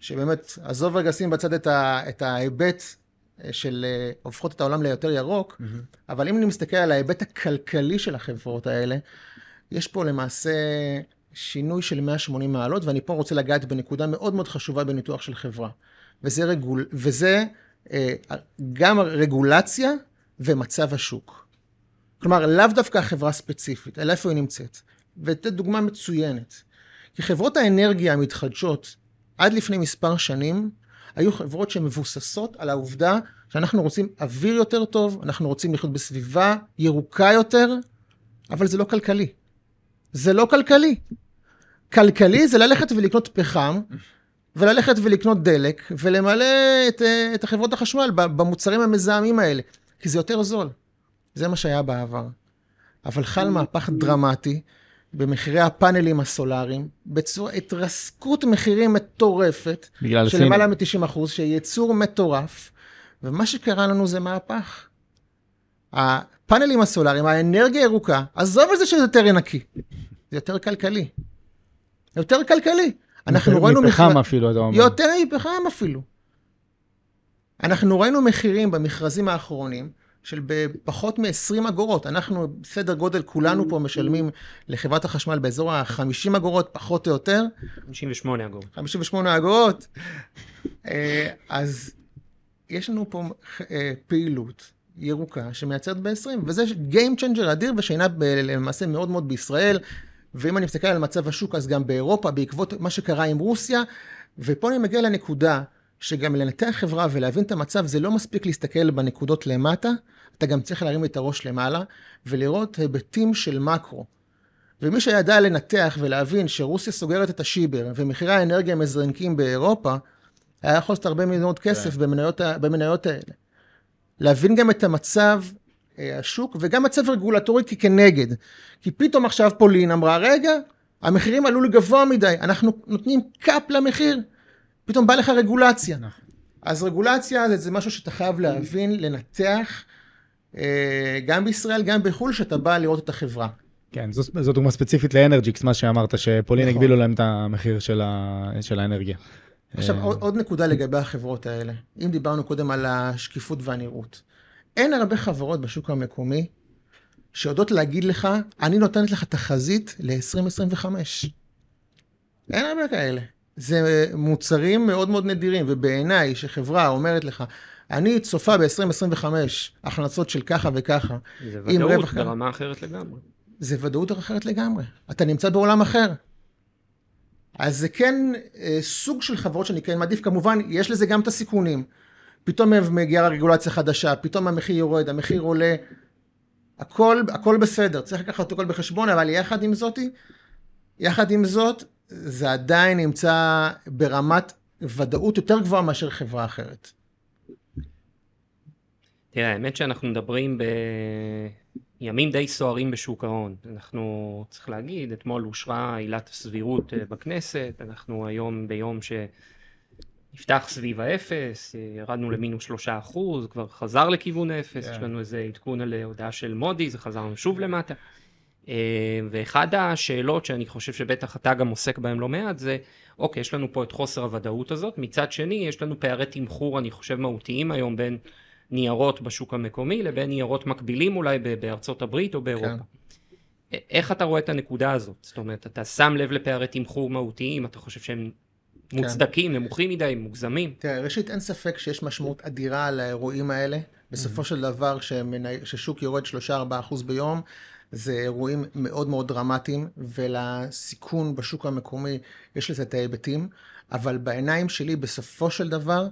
שבאמת, עזוב רגע שים בצד את, ה, את ההיבט אה, של אה, הופכות את העולם ליותר ירוק, mm-hmm. אבל אם אני מסתכל על ההיבט הכלכלי של החברות האלה, יש פה למעשה שינוי של 180 מעלות, ואני פה רוצה לגעת בנקודה מאוד מאוד חשובה בניתוח של חברה. וזה, רגול, וזה גם רגולציה ומצב השוק. כלומר, לאו דווקא החברה ספציפית, אלא איפה היא נמצאת. ותת דוגמה מצוינת. כי חברות האנרגיה המתחדשות, עד לפני מספר שנים, היו חברות שמבוססות על העובדה שאנחנו רוצים אוויר יותר טוב, אנחנו רוצים לחיות בסביבה ירוקה יותר, אבל זה לא כלכלי. זה לא כלכלי. כלכלי זה ללכת ולקנות פחם וללכת ולקנות דלק ולמלא את, אה, את החברות החשמל במוצרים המזהמים האלה, כי זה יותר זול. זה מה שהיה בעבר. אבל חל מהפך דרמטי במחירי הפאנלים הסולאריים, בצורה התרסקות מחירים מטורפת, של למעלה מ-90 אחוז, שייצור מטורף, ומה שקרה לנו זה מהפך. הפאנלים הסולאריים, האנרגיה הירוקה, עזוב את זה שזה יותר נקי, זה יותר כלכלי. יותר כלכלי. אנחנו ראינו... מפחם מחיר... אפילו, אתה אומר. יותר מפחם אפילו. אנחנו ראינו מחירים במכרזים האחרונים של בפחות מ-20 אגורות. אנחנו, בסדר גודל, כולנו פה משלמים לחברת החשמל באזור ה-50 אגורות, פחות או יותר. 58 אגורות. 58 אגורות. אה, אז יש לנו פה אה, פעילות ירוקה שמייצרת ב-20, וזה Game Changer אדיר ושינה למעשה מאוד מאוד בישראל. ואם אני מסתכל על מצב השוק, אז גם באירופה, בעקבות מה שקרה עם רוסיה, ופה אני מגיע לנקודה שגם לנתח חברה ולהבין את המצב, זה לא מספיק להסתכל בנקודות למטה, אתה גם צריך להרים את הראש למעלה ולראות היבטים של מקרו. ומי שידע לנתח ולהבין שרוסיה סוגרת את השיבר ומחירי האנרגיה מזרנקים באירופה, היה יכול לעשות הרבה מאוד כסף כן. במניות, במניות האלה. להבין גם את המצב, השוק, וגם מצב רגולטורי כנגד. כי פתאום עכשיו פולין אמרה, רגע, המחירים עלו לגבוה מדי, אנחנו נותנים קאפ למחיר. פתאום בא לך רגולציה. נכון. אז רגולציה זה, זה משהו שאתה חייב להבין, לנתח, אה, גם בישראל, גם בחו"ל, שאתה בא לראות את החברה. כן, זו, זו דוגמה ספציפית לאנרג'יקס, מה שאמרת, שפולין נכון. הגבילו להם את המחיר של, ה, של האנרגיה. עכשיו, אה, עוד, עוד נקודה לגבי החברות האלה. אם דיברנו קודם על השקיפות והנראות. אין הרבה חברות בשוק המקומי שיודעות להגיד לך, אני נותנת לך תחזית ל-2025. אין הרבה כאלה. זה מוצרים מאוד מאוד נדירים, ובעיניי, שחברה אומרת לך, אני צופה ב-2025 הכנסות של ככה וככה. זה ודאות ברמה אחרת לגמרי. זה ודאות אחרת לגמרי. אתה נמצא בעולם אחר. אז זה כן אה, סוג של חברות שאני כן מעדיף, כמובן, יש לזה גם את הסיכונים. פתאום מגיעה רגולציה חדשה, פתאום המחיר יורד, המחיר עולה, הכל, הכל בסדר, צריך לקחת הכל בחשבון, אבל יחד עם זאתי, יחד עם זאת, זה עדיין נמצא ברמת ודאות יותר גבוהה מאשר חברה אחרת. תראה, האמת שאנחנו מדברים בימים די סוערים בשוק ההון. אנחנו, צריך להגיד, אתמול אושרה עילת הסבירות אה, בכנסת, אנחנו היום ביום ש... נפתח סביב האפס, ירדנו למינוס שלושה אחוז, כבר חזר לכיוון האפס, yeah. יש כן. לנו איזה עדכון על הודעה של מודי, זה חזרנו שוב למטה. אה, ואחד השאלות שאני חושב שבטח אתה גם עוסק בהן לא מעט זה, אוקיי, יש לנו פה את חוסר הוודאות הזאת, מצד שני יש לנו פערי תמחור, אני חושב, מהותיים היום בין ניירות בשוק המקומי לבין ניירות מקבילים אולי בארצות הברית או באירופה. כן. איך אתה רואה את הנקודה הזאת? זאת אומרת, אתה שם לב לפערי תמחור מהותיים, אתה חושב שהם. מוצדקים, כן. נמוכים מדי, מוגזמים. תראה, ראשית אין ספק שיש משמעות אדירה לאירועים האלה. בסופו. של דבר, כששוק יורד 3-4% ביום, זה אירועים מאוד מאוד דרמטיים, ולסיכון בשוק המקומי יש לזה את ההיבטים, אבל בעיניים שלי, בסופו של דבר,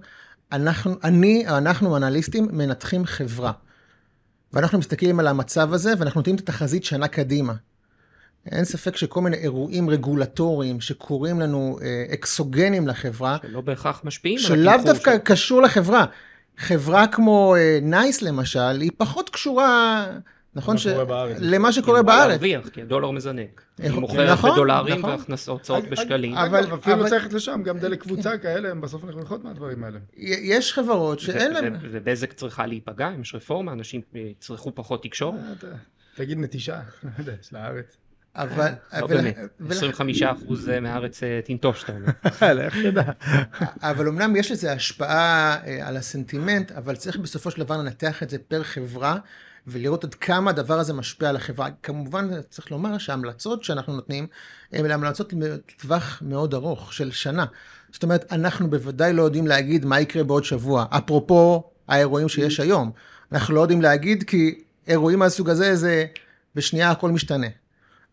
אנחנו, אני, אנחנו אנליסטים, מנתחים חברה. ואנחנו מסתכלים על המצב הזה, ואנחנו נותנים את התחזית שנה קדימה. אין ספק שכל מיני אירועים רגולטוריים שקורים לנו אה, אקסוגנים לחברה, שלא בהכרח משפיעים על התמחור. שלאו דווקא ש... קשור לחברה. חברה כמו נייס אה, למשל, היא פחות קשורה, נכון? ש... למה שקורה בארץ. היא להרוויח, כי הדולר מזנק. היא מוכרת נכון, בדולרים נכון. והוצאות בשקלים. אבל אפילו אבל... צריך לשם, גם דלק קבוצה כאלה, הם בסוף אנחנו יכולים מהדברים האלה. יש חברות שאין להם... ובזק צריכה להיפגע, אם יש רפורמה, אנשים יצרכו פחות תקשורת. אה, תגיד נטישה, של הארץ. אבל... לא באמת, 25 אחוז מהארץ אה, תנטוש, אתה אומר. לך תדע. אבל אמנם יש לזה השפעה אה, על הסנטימנט, אבל צריך בסופו של דבר לנתח את זה פר חברה, ולראות עד כמה הדבר הזה משפיע על החברה. כמובן, צריך לומר שההמלצות שאנחנו נותנים, הן המלצות לטווח מאוד ארוך, של שנה. זאת אומרת, אנחנו בוודאי לא יודעים להגיד מה יקרה בעוד שבוע, אפרופו האירועים שיש היום. אנחנו לא יודעים להגיד כי אירועים מהסוג הזה, זה בשנייה הכל משתנה.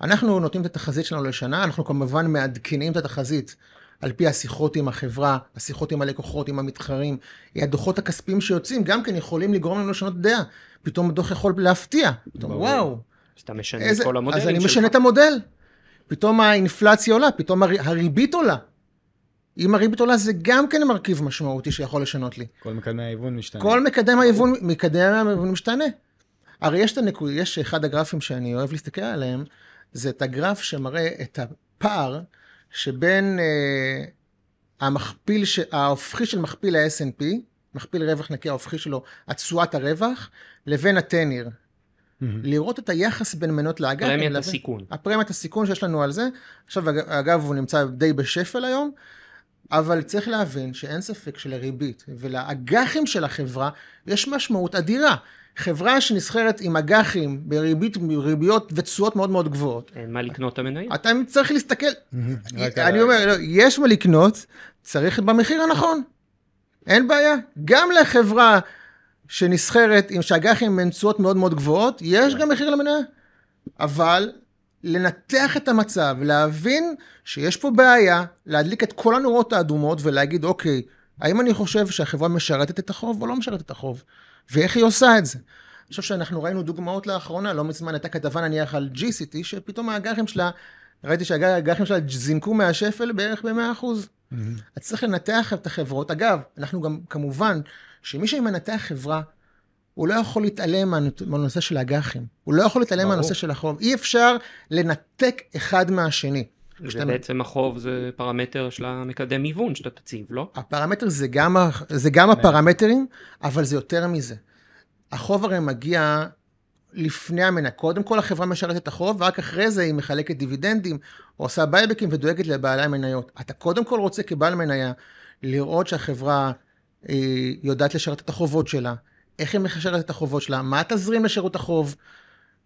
אנחנו נותנים את התחזית שלנו לשנה, אנחנו כמובן מעדכנים את התחזית על פי השיחות עם החברה, השיחות עם הלקוחות, עם המתחרים, הדוחות הכספיים שיוצאים, גם כן יכולים לגרום לנו לשנות דעה. פתאום הדוח יכול להפתיע. פתאום וואו. אז אתה משנה איזה, את כל המודלים שלך. אז אני משנה את המודל. פתאום האינפלציה עולה, פתאום הריבית עולה. אם הריבית עולה זה גם כן מרכיב משמעותי שיכול לשנות לי. כל מקדם ההיוון משתנה. כל מקדם ההיוון, מקדם ההיוון משתנה. הרי יש את הנקוד, יש אחד הגרפים שאני אוהב להסתכל עליהם, זה את הגרף שמראה את הפער שבין אה, המכפיל, ש... ההופכי של מכפיל ה-S&P, מכפיל רווח נקי ההופכי שלו, התשואת הרווח, לבין הטניר. Mm-hmm. לראות את היחס בין מנות לאגף. פרמיית. הסיכון. הפרמיית הסיכון שיש לנו על זה. עכשיו, אגב, הוא נמצא די בשפל היום, אבל צריך להבין שאין ספק שלריבית ולאג"חים של החברה יש משמעות אדירה. חברה שנסחרת עם אג"חים בריבית, ריביות ותשואות מאוד מאוד גבוהות. אין מה לקנות את המניה. אתה צריך להסתכל, אני אומר, לא, יש מה לקנות, צריך במחיר הנכון. אין בעיה. גם לחברה שנסחרת עם שאג"חים עם תשואות מאוד מאוד גבוהות, יש גם מחיר למניה. אבל לנתח את המצב, להבין שיש פה בעיה, להדליק את כל הנורות האדומות ולהגיד, אוקיי, האם אני חושב שהחברה משרתת את החוב או לא משרתת את החוב? ואיך היא עושה את זה? אני חושב שאנחנו ראינו דוגמאות לאחרונה, לא מזמן הייתה כתבה נניח על GCT, שפתאום האג"חים שלה, ראיתי שהאג"חים שלה זינקו מהשפל בערך ב-100%. Mm-hmm. אז צריך לנתח את החברות. אגב, אנחנו גם, כמובן, שמי שמנתח חברה, הוא לא יכול להתעלם מהנושא של האג"חים. הוא לא יכול להתעלם מהנושא של החוב. אי אפשר לנתק אחד מהשני. ובעצם החוב זה פרמטר של המקדם היוון שאתה תציב, לא? הפרמטר זה גם, זה גם הפרמטרים, אבל זה יותר מזה. החוב הרי מגיע לפני המניה. קודם כל החברה משרתת את החוב, ורק אחרי זה היא מחלקת דיבידנדים, או עושה בייבקים ודואגת לבעלי המניות. אתה קודם כל רוצה כבעל מניה לראות שהחברה אה, יודעת לשרת את החובות שלה, איך היא משרת את החובות שלה, מה תזרים לשירות החוב.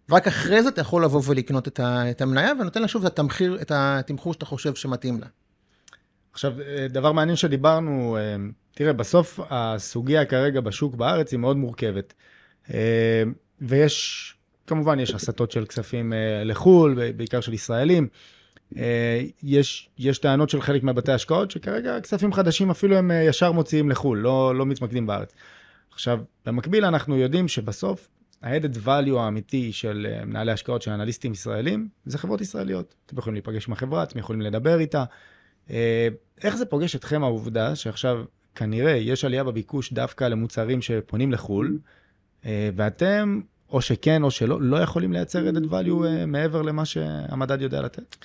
ורק אחרי זה אתה יכול לבוא ולקנות את, את המניה, ונותן לה שוב את התמחיר, את התמחור שאתה חושב שמתאים לה. עכשיו, אה, דבר מעניין שדיברנו, אה, תראה, בסוף הסוגיה כרגע בשוק בארץ היא מאוד מורכבת. אה, ויש, כמובן, יש הסטות של כספים לחו"ל, בעיקר של ישראלים. יש, יש טענות של חלק מהבתי השקעות, שכרגע כספים חדשים אפילו הם ישר מוציאים לחו"ל, לא, לא מתמקדים בארץ. עכשיו, במקביל אנחנו יודעים שבסוף ה-added value האמיתי של אה, מנהלי השקעות, של אנליסטים ישראלים, זה חברות ישראליות. אתם יכולים להיפגש עם החברה, אתם יכולים לדבר איתה. אה, איך זה פוגש אתכם העובדה שעכשיו כנראה יש עלייה בביקוש דווקא למוצרים שפונים לחו"ל, אה, ואתם, או שכן או שלא, לא יכולים לייצר added value מעבר למה שהמדד יודע לתת?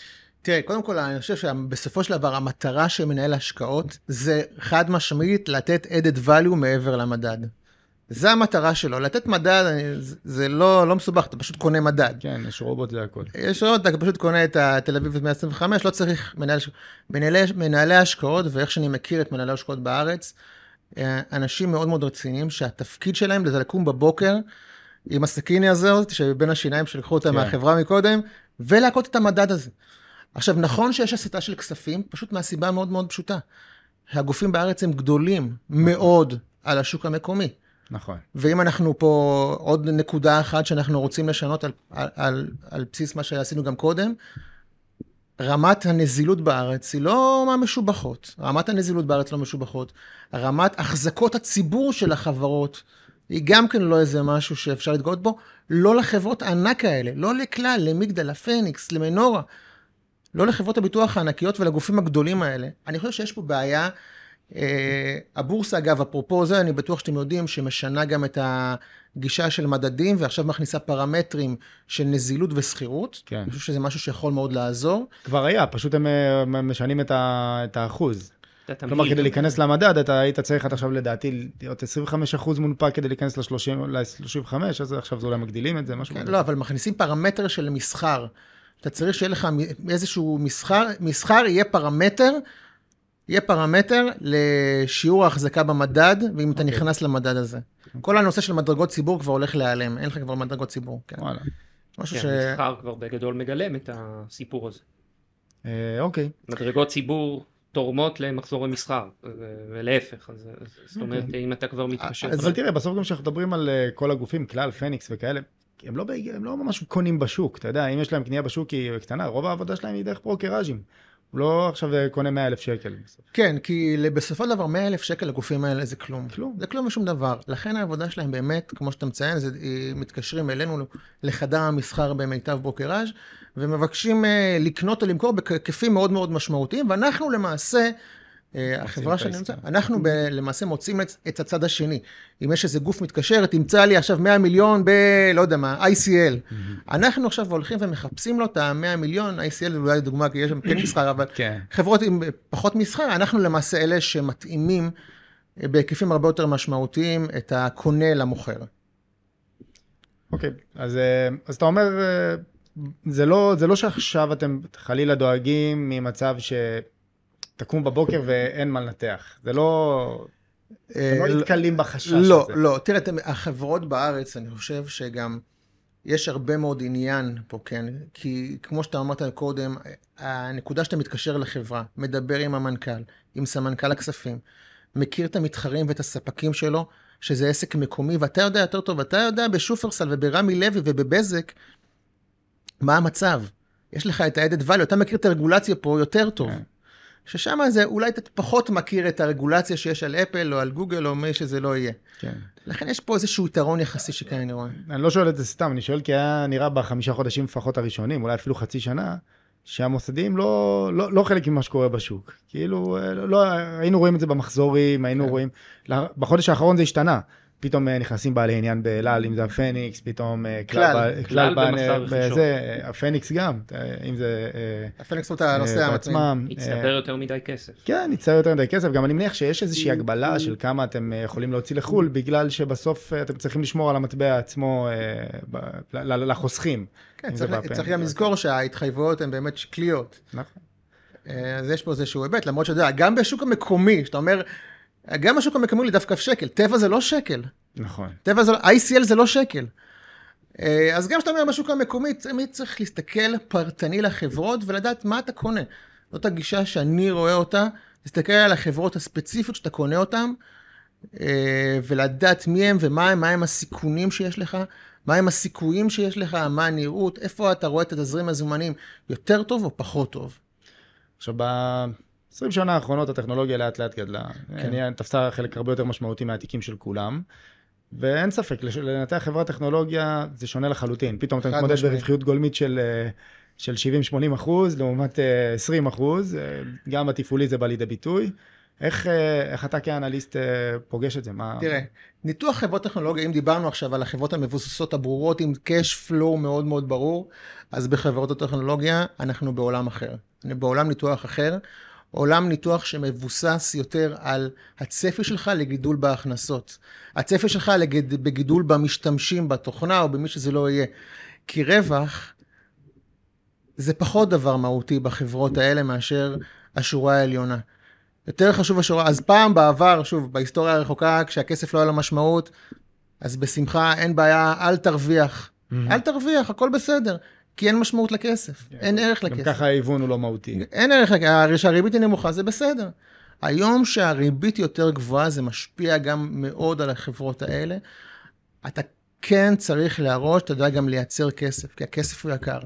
תראה, קודם כל, אני חושב שבסופו של דבר, המטרה של מנהל השקעות זה חד משמעית לתת added value מעבר למדד. זה המטרה שלו, לתת מדד, זה לא, לא מסובך, אתה פשוט קונה מדד. כן, יש רובוט זה הכל. יש רובוט, אתה פשוט קונה את התל אביב 125, לא צריך מנהל, מנהלי, מנהלי השקעות, ואיך שאני מכיר את מנהלי השקעות בארץ, אה, אנשים מאוד מאוד רציניים, שהתפקיד שלהם זה לקום בבוקר עם הסכיני הזאת, שבין השיניים שלקחו אותה כן. מהחברה מקודם, ולהכות את המדד הזה. עכשיו, נכון שיש הסתה של כספים, פשוט מהסיבה מאוד מאוד פשוטה. הגופים בארץ הם גדולים מאוד על השוק המקומי. נכון. ואם אנחנו פה, עוד נקודה אחת שאנחנו רוצים לשנות על, על, על, על בסיס מה שעשינו גם קודם, רמת הנזילות בארץ היא לא מהמשובחות. רמת הנזילות בארץ לא משובחות. רמת החזקות הציבור של החברות היא גם כן לא איזה משהו שאפשר להתגאות בו. לא לחברות הענק האלה, לא לכלל, למגדל, לפניקס, למנורה. לא לחברות הביטוח הענקיות ולגופים הגדולים האלה. אני חושב שיש פה בעיה הבורסה, אגב, אפרופו זה, אני בטוח שאתם יודעים שמשנה גם את הגישה של מדדים, ועכשיו מכניסה פרמטרים של נזילות ושכירות. כן. אני חושב שזה משהו שיכול מאוד לעזור. כבר היה, פשוט הם משנים את, ה, את האחוז. כלומר, כדי להיכנס למדד, אתה היית צריך עד עכשיו לדעתי להיות 25% מונפק כדי להיכנס ל-35, אז עכשיו זה אולי מגדילים את זה, משהו כן, כזה. לא, אבל מכניסים פרמטר של מסחר. אתה צריך שיהיה לך איזשהו מסחר, מסחר יהיה פרמטר יהיה פרמטר לשיעור ההחזקה במדד, ואם אתה אוקיי. נכנס למדד הזה. כל הנושא של מדרגות ציבור כבר הולך להיעלם, אין לך כבר מדרגות ציבור. כן. וואלה. משהו כן, ש... המסחר כבר בגדול מגלם את הסיפור הזה. אה, אוקיי. מדרגות ציבור תורמות למחזורי מסחר, ולהפך, אז זאת אומרת, אוקיי. אם אתה כבר מתקשר. אבל תראה, בסוף גם כשאנחנו מדברים על אה, כל הגופים, כלל, פניקס וכאלה, הם לא, הם לא ממש קונים בשוק, אתה יודע, אם יש להם קנייה בשוק היא קטנה, רוב העבודה שלהם היא דרך ברוקראז'ים. הוא לא עכשיו קונה 100 אלף שקל. כן, כי בסופו של דבר 100 אלף שקל לגופים האלה זה כלום. כלום. זה כלום ושום דבר. לכן העבודה שלהם באמת, כמו שאתה מציין, זה, מתקשרים אלינו לחדר המסחר במיטב ברוקראז' ומבקשים אה, לקנות או למכור בהיקפים מאוד מאוד משמעותיים, ואנחנו למעשה אה, החברה שאני נמצא, אנחנו ב, למעשה מוצאים את, את הצד השני. אם יש איזה גוף מתקשר, תמצא לי עכשיו 100 מיליון ב... לא יודע מה, ICL. Mm-hmm. אנחנו עכשיו הולכים ומחפשים לו את ה-100 מיליון, ICL זה אולי דוגמה, כי יש שם כן מסחר, אבל כן. חברות עם פחות מסחר, אנחנו למעשה אלה שמתאימים אה, בהיקפים הרבה יותר משמעותיים את הקונה למוכר. אוקיי, okay, אז, אה, אז אתה אומר, זה לא, זה לא שעכשיו אתם חלילה דואגים ממצב ש... תקום בבוקר ואין מה לנתח. זה לא... אתם לא אה, נתקלים בחשש לא, הזה. לא, לא. תראה, החברות בארץ, אני חושב שגם יש הרבה מאוד עניין פה, כן? כי כמו שאתה אמרת קודם, הנקודה שאתה מתקשר לחברה, מדבר עם המנכ"ל, עם סמנכ"ל הכספים, מכיר את המתחרים ואת הספקים שלו, שזה עסק מקומי, ואתה יודע יותר טוב, אתה יודע בשופרסל וברמי לוי ובבזק, מה המצב. יש לך את ה-added value, אתה מכיר את הרגולציה פה יותר טוב. ששם זה אולי אתה פחות מכיר את הרגולציה שיש על אפל או על גוגל או מי שזה לא יהיה. כן. לכן יש פה איזשהו יתרון יחסי שכן אני רואה. אני לא שואל את זה סתם, אני שואל כי היה נראה בחמישה חודשים לפחות הראשונים, אולי אפילו חצי שנה, שהמוסדיים לא, לא, לא חלק ממה שקורה בשוק. כאילו, אה, לא, לא, היינו רואים את זה במחזורים, היינו כן. רואים... בחודש האחרון זה השתנה. פתאום אה, נכנסים בעלי עניין באלעל, אם זה הפניקס, פתאום אה, כלל. כלל רכישות. בזה, הפניקס גם, אה, אם זה הפניקס הוא את הנושא. אה, הצטבר יותר מדי כסף. כן, יצטרך יותר מדי כסף. גם אני מניח שיש איזושהי הגבלה של כמה אתם יכולים להוציא לחו"ל, בגלל שבסוף אתם צריכים לשמור על המטבע עצמו לחוסכים. כן, צריך, גם לזכור שההתחייבויות הן באמת שקליות. נכון. אז יש פה איזשהו היבט, למרות שאתה יודע, גם בשוק המקומי, שאתה אומר, גם בשוק המקומי הוא דווקא שקל, טבע זה לא שקל. נכון. טבע זה לא, ICL זה לא שקל. אה, אז גם כשאתה אומר בשוק המקומי, תמיד צריך להסתכל פרטני לחברות ולדעת מה אתה קונה. זאת הגישה שאני רואה אותה, להסתכל על החברות הספציפיות שאתה קונה אותן, אה, ולדעת מי הם ומה הם, מה הם הסיכונים שיש לך, מה הם הסיכויים שיש לך, מה הנראות, איפה אתה רואה את התזרים הזומנים יותר טוב או פחות טוב. עכשיו, ב-20 שנה האחרונות הטכנולוגיה לאט לאט גדלה. כן. תפסה חלק הרבה יותר משמעותי מהתיקים של כולם. ואין ספק, לנתח חברת טכנולוגיה זה שונה לחלוטין. פתאום אתה מתמודד. ברווחיות גולמית של, אה, של 70-80 אחוז, לעומת אה, 20 אחוז, אה, גם בתפעולי זה בא לידי ביטוי. איך, אה, איך אתה כאנליסט אה, פוגש את זה? מה... תראה, ניתוח חברות טכנולוגיה, אם דיברנו עכשיו על החברות המבוססות הברורות עם cash flow מאוד מאוד ברור, אז בחברות הטכנולוגיה אנחנו בעולם אחר. בעולם ניתוח אחר, עולם ניתוח שמבוסס יותר על הצפי שלך לגידול בהכנסות. הצפי שלך לגד... בגידול במשתמשים בתוכנה או במי שזה לא יהיה. כי רווח זה פחות דבר מהותי בחברות האלה מאשר השורה העליונה. יותר חשוב השורה, אז פעם בעבר, שוב, בהיסטוריה הרחוקה, כשהכסף לא היה לו משמעות, אז בשמחה, אין בעיה, אל תרוויח. Mhm. אל תרוויח, הכל בסדר. כי אין משמעות לכסף, אין ערך גם לכסף. ככה ההיוון הוא לא מהותי. אין ערך, לכסף, שהריבית היא נמוכה, זה בסדר. היום שהריבית יותר גבוהה, זה משפיע גם מאוד על החברות האלה. אתה כן צריך להראות, אתה יודע גם לייצר כסף, כי הכסף הוא יקר.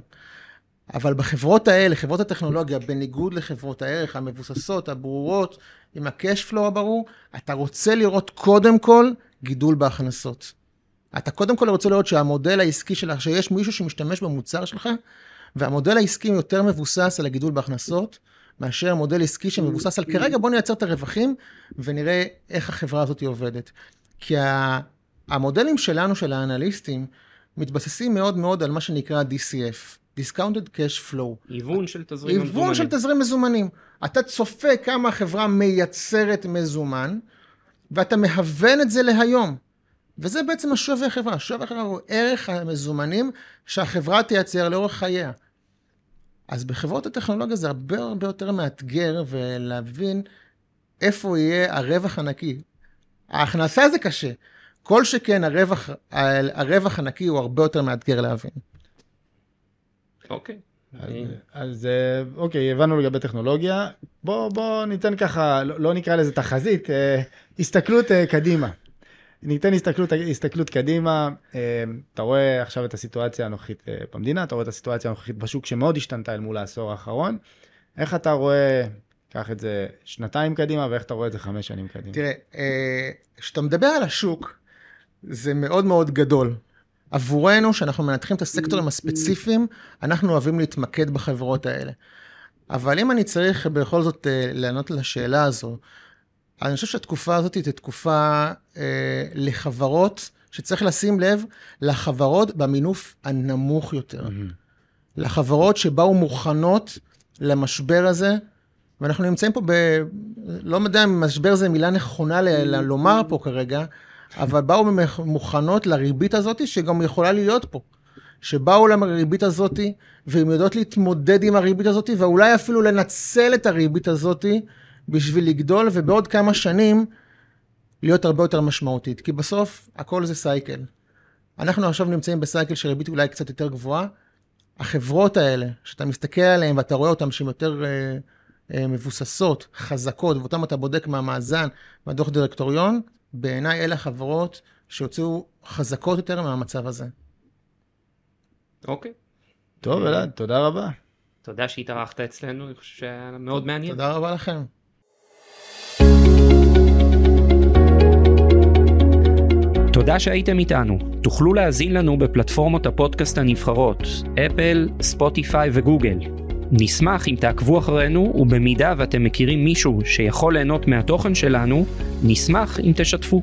אבל בחברות האלה, חברות הטכנולוגיה, בניגוד לחברות הערך המבוססות, הברורות, עם ה-cash flow הברור, אתה רוצה לראות קודם כל גידול בהכנסות. אתה קודם כל רוצה לראות שהמודל העסקי שלך, שיש מישהו שמשתמש במוצר שלך, והמודל העסקי יותר מבוסס על הגידול בהכנסות, מאשר מודל עסקי שמבוסס על כרגע בוא נייצר את הרווחים ונראה איך החברה הזאת עובדת. כי המודלים שלנו, של האנליסטים, מתבססים מאוד מאוד על מה שנקרא DCF, Discounted Cash Flow. היוון של תזרים היוון המזומנים. של תזרים מזומנים. אתה צופה כמה החברה מייצרת מזומן, ואתה מהוון את זה להיום. וזה בעצם השווי החברה. שווי החברה הוא ערך המזומנים שהחברה תייצר לאורך חייה. אז בחברות הטכנולוגיה זה הרבה הרבה יותר מאתגר ולהבין איפה יהיה הרווח הנקי. ההכנסה זה קשה. כל שכן הרווח, הרווח הנקי הוא הרבה יותר מאתגר להבין. אוקיי. אז, אז אוקיי, הבנו לגבי טכנולוגיה. בוא, בוא ניתן ככה, לא, לא נקרא לזה תחזית, אה, הסתכלות אה, קדימה. ניתן הסתכלות, הסתכלות קדימה. אה, אתה רואה עכשיו את הסיטואציה הנוכחית אה, במדינה, אתה רואה את הסיטואציה הנוכחית בשוק שמאוד השתנתה אל מול העשור האחרון. איך אתה רואה, קח את זה שנתיים קדימה, ואיך אתה רואה את זה חמש שנים קדימה? תראה, אה, כשאתה מדבר על השוק, זה מאוד מאוד גדול. עבורנו, שאנחנו מנתחים את הסקטורים הספציפיים, אנחנו אוהבים להתמקד בחברות האלה. אבל אם אני צריך בכל זאת לענות לשאלה הזו, אני חושב שהתקופה הזאת היא תקופה אה, לחברות שצריך לשים לב לחברות במינוף הנמוך יותר. לחברות שבאו מוכנות למשבר הזה, ואנחנו נמצאים פה ב... לא יודע אם משבר זה מילה נכונה ל- ל- לומר פה כרגע, אבל באו מוכנות לריבית הזאת, שגם יכולה להיות פה. שבאו לריבית הזאת, והן יודעות להתמודד עם הריבית הזאת, ואולי אפילו לנצל את הריבית הזאת בשביל לגדול, ובעוד כמה שנים להיות הרבה יותר משמעותית. כי בסוף, הכל זה סייקל. אנחנו עכשיו נמצאים בסייקל של ריבית אולי קצת יותר גבוהה. החברות האלה, שאתה מסתכל עליהן ואתה רואה אותן שהן יותר אה, אה, מבוססות, חזקות, ואותן אתה בודק מהמאזן, מהדוח דירקטוריון, בעיניי אלה החברות שהוציאו חזקות יותר מהמצב הזה. אוקיי. טוב, אלעד, תודה רבה. תודה שהתארחת אצלנו, אני חושב שהיה מאוד מעניין. תודה רבה לכם. תודה שהייתם איתנו. תוכלו להאזין לנו בפלטפורמות הפודקאסט הנבחרות, אפל, ספוטיפיי וגוגל. נשמח אם תעקבו אחרינו, ובמידה ואתם מכירים מישהו שיכול ליהנות מהתוכן שלנו, נשמח אם תשתפו.